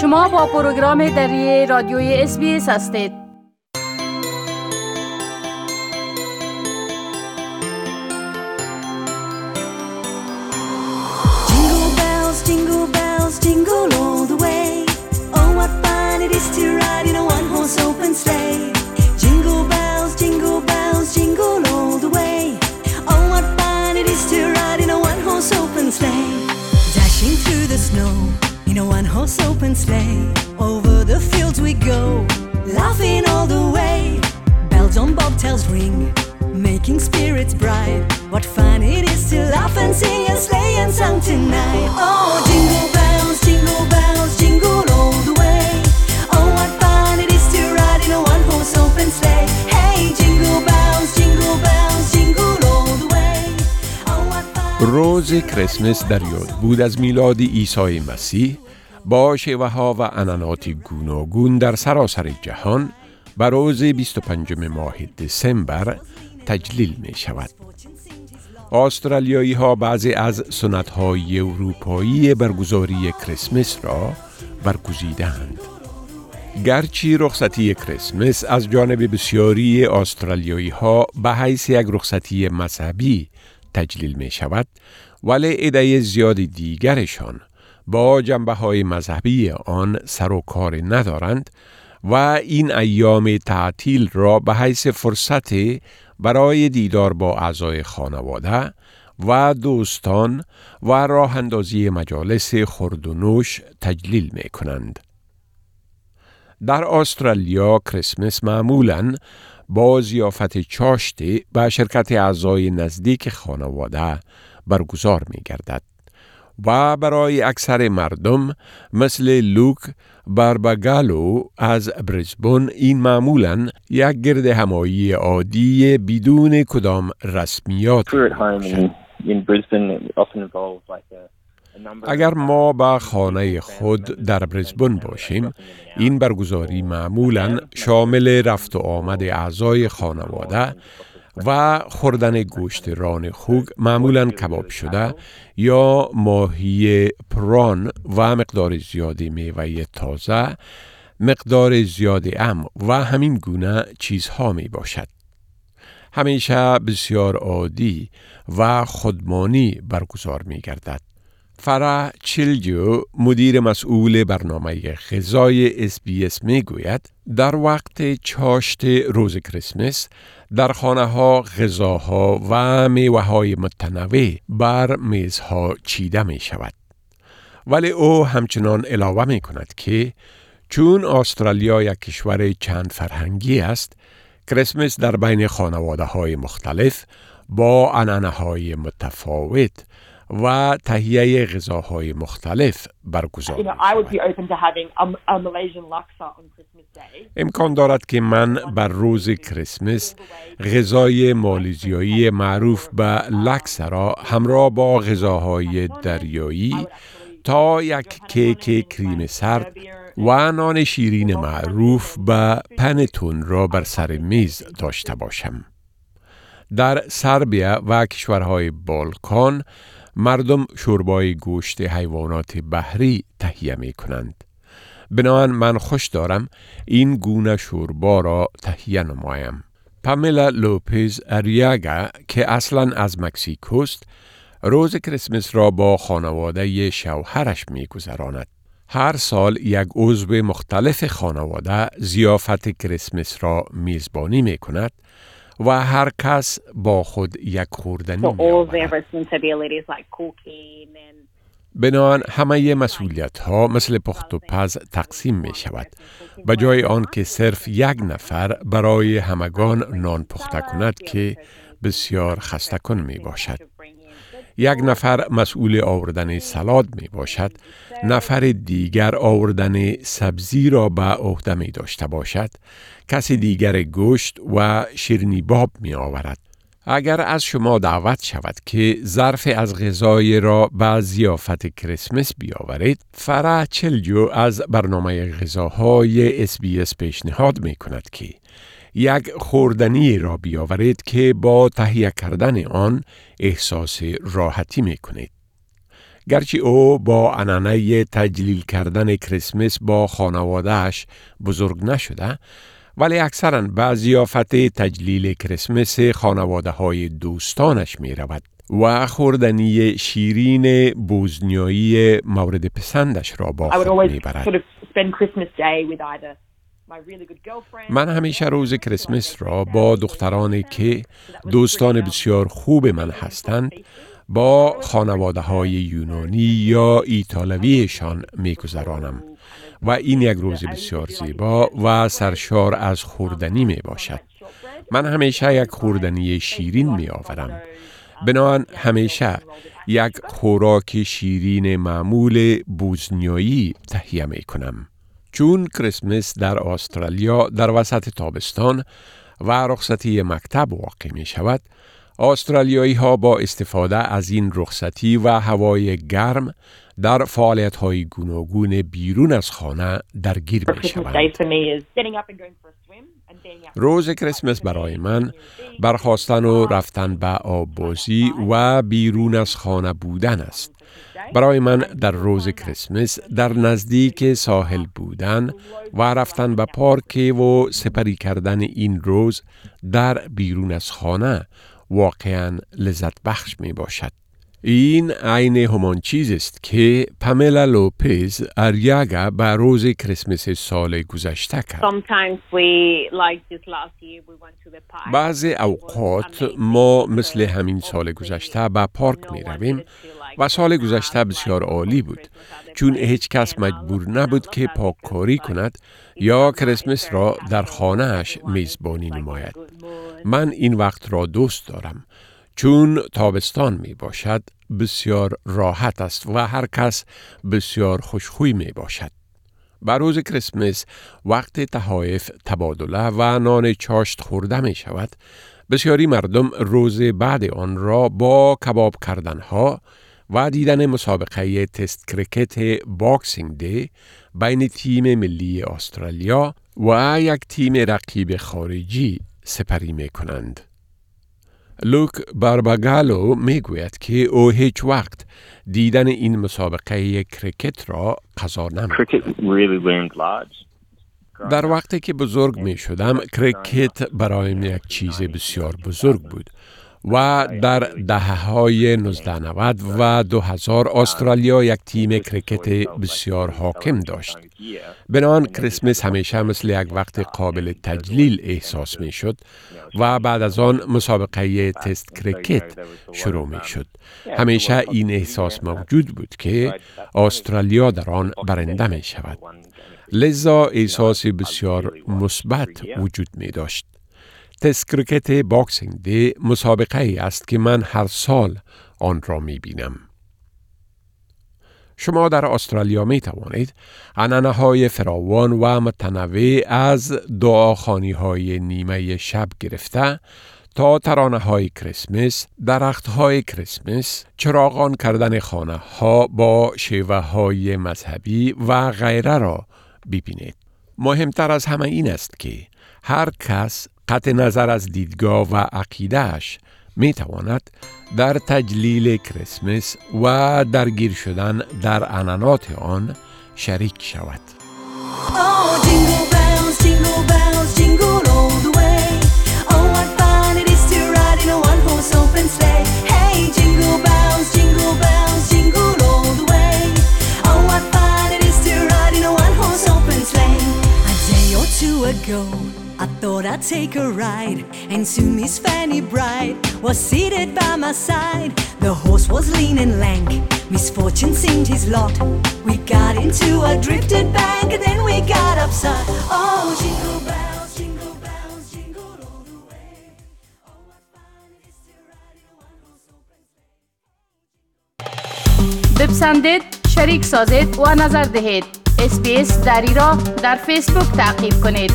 شما با پروگرام دری رادیوی اس هستید. fields we go, laughing all the way. Bells on bobtails ring, making spirits bright. What fun it is to laugh and sing and sleigh and song tonight. Oh, jingle bells, jingle bells, jingle all the way. Oh, what fun it is to ride in a one horse open sleigh. Hey, jingle bells, jingle bells, jingle all the way. Oh, what fun روز کریسمس در یاد بود از میلاد عیسی مسیح با شیوه ها و انانات گوناگون در سراسر جهان به روز 25 ماه دسامبر تجلیل می شود. استرالیایی ها بعضی از سنت های اروپایی برگزاری کریسمس را برگزیدند. گرچه رخصتی کریسمس از جانب بسیاری استرالیایی ها به حیث یک رخصتی مذهبی تجلیل می شود ولی ایده زیاد دیگرشان با جنبه های مذهبی آن سر و کار ندارند و این ایام تعطیل را به حیث فرصت برای دیدار با اعضای خانواده و دوستان و راه اندازی مجالس خرد و نوش تجلیل می کنند. در استرالیا کریسمس معمولاً با زیافت چاشتی به شرکت اعضای نزدیک خانواده برگزار می گردد. و برای اکثر مردم مثل لوک بارباگالو از بریزبون این معمولا یک گرد همایی عادی بدون کدام رسمیات اگر ما به خانه خود در بریزبون باشیم این برگزاری معمولا شامل رفت و آمد اعضای خانواده و خوردن گوشت ران خوک معمولا کباب شده یا ماهی پران و مقدار زیادی میوه تازه مقدار زیادی ام و همین گونه چیزها می باشد. همیشه بسیار عادی و خودمانی برگزار می گردد. فرا چیلجو مدیر مسئول برنامه غذای اس می گوید در وقت چاشت روز کریسمس در خانه ها غذاها و میوه های متنوع بر میزها چیده می شود. ولی او همچنان علاوه می کند که چون استرالیا یک کشور چند فرهنگی است کریسمس در بین خانواده های مختلف با انانه های متفاوت و تهیه غذاهای مختلف برگزار امکان دارد که من بر روز کریسمس غذای مالیزیایی معروف به لکس را همراه با غذاهای دریایی تا یک کیک کریم سرد و نان شیرین معروف به پنتون را بر سر میز داشته باشم. در سربیا و کشورهای بالکان مردم شوربای گوشت حیوانات بحری تهیه می کنند. بنابراین من خوش دارم این گونه شوربا را تهیه نمایم. پامیلا لوپز اریاگا که اصلا از مکسیکوست روز کریسمس را با خانواده شوهرش می گذراند. هر سال یک عضو مختلف خانواده زیافت کریسمس را میزبانی می کند و هر کس با خود یک خوردنی بنابراین همه مسئولیت ها مثل پخت و پز تقسیم می شود. به جای آن که صرف یک نفر برای همگان نان پخته کند که بسیار خسته کن می باشد. یک نفر مسئول آوردن سلاد می باشد نفر دیگر آوردن سبزی را به عهده می داشته باشد کسی دیگر گوشت و شیرنی باب می آورد اگر از شما دعوت شود که ظرف از غذای را به زیافت کریسمس بیاورید فرا چلجو از برنامه غذاهای اس پیشنهاد می کند که یک خوردنی را بیاورید که با تهیه کردن آن احساس راحتی می کنید. گرچه او با انانه تجلیل کردن کریسمس با خانوادهش بزرگ نشده ولی اکثرا به زیافت تجلیل کریسمس خانواده های دوستانش می رود و خوردنی شیرین بوزنیایی مورد پسندش را با خود می برد. من همیشه روز کریسمس را با دخترانی که دوستان بسیار خوب من هستند با خانواده های یونانی یا ایتالویشان می گذرانم و این یک روز بسیار زیبا و سرشار از خوردنی می باشد. من همیشه یک خوردنی شیرین می آورم. بنابراین همیشه یک خوراک شیرین معمول بوزنیایی تهیه می کنم. چون کریسمس در استرالیا در وسط تابستان و رخصتی مکتب واقع می شود، استرالیایی ها با استفاده از این رخصتی و هوای گرم در فعالیت های گوناگون بیرون از خانه درگیر می شود. روز کریسمس برای من برخواستن و رفتن به آبازی و بیرون از خانه بودن است. برای من در روز کریسمس در نزدیک ساحل بودن و رفتن به پارک و سپری کردن این روز در بیرون از خانه واقعا لذت بخش می باشد. این عین همان چیز است که پاملا لوپز اریاگا به روز کریسمس سال گذشته کرد. بعض اوقات ما مثل همین سال گذشته به پارک می رویم و سال گذشته بسیار عالی بود چون هیچ کس مجبور نبود که پاککاری کند یا کریسمس را در خانهش میزبانی نماید. من این وقت را دوست دارم چون تابستان می باشد بسیار راحت است و هر کس بسیار خوشخوی می باشد. بر روز کریسمس وقت تحایف تبادله و نان چاشت خورده می شود بسیاری مردم روز بعد آن را با کباب کردنها و دیدن مسابقه تست کرکت Boxing Day بین تیم ملی استرالیا و یک تیم رقیب خارجی سپری می کنند. لوک بارباگالو می گوید که او هیچ وقت دیدن این مسابقه کرکت را قضا نمی در وقتی که بزرگ می شدم کرکت برایم یک چیز بسیار بزرگ بود. و در دهه های 1990 و 2000 استرالیا یک تیم کرکت بسیار حاکم داشت. بناً کریسمس همیشه مثل یک وقت قابل تجلیل احساس می شد و بعد از آن مسابقه تست کرکت شروع می شد. همیشه این احساس موجود بود که استرالیا در آن برنده می شود. لذا احساس بسیار مثبت وجود می داشت. تست کرکت Boxing Day مسابقه ای است که من هر سال آن را می بینم. شما در استرالیا می توانید عنعنه های فراوان و متنوع از دعاخانی های نیمه شب گرفته تا ترانه های کریسمس، درخت های کریسمس، چراغان کردن خانه ها با شیوه های مذهبی و غیره را ببینید. مهمتر از همه این است که هر کس قطع نظر از دیدگاه و عقیدهش می تواند در تجلیل کریسمس و درگیر شدن در انانات آن شریک شود. take a ride, and soon Miss Fanny Bright was seated by my side. The horse was lean and lank, misfortune seemed his lot. We got into a drifted bank, and then we got upside. Oh, jingle bells, jingle bells, jingle all the way. Oh, what fun it is to ride in a one-horse open sleigh. بپسندید، شریک سازید و نظر دهید. اسپیس دری را در فیسبوک تعقیب کنید.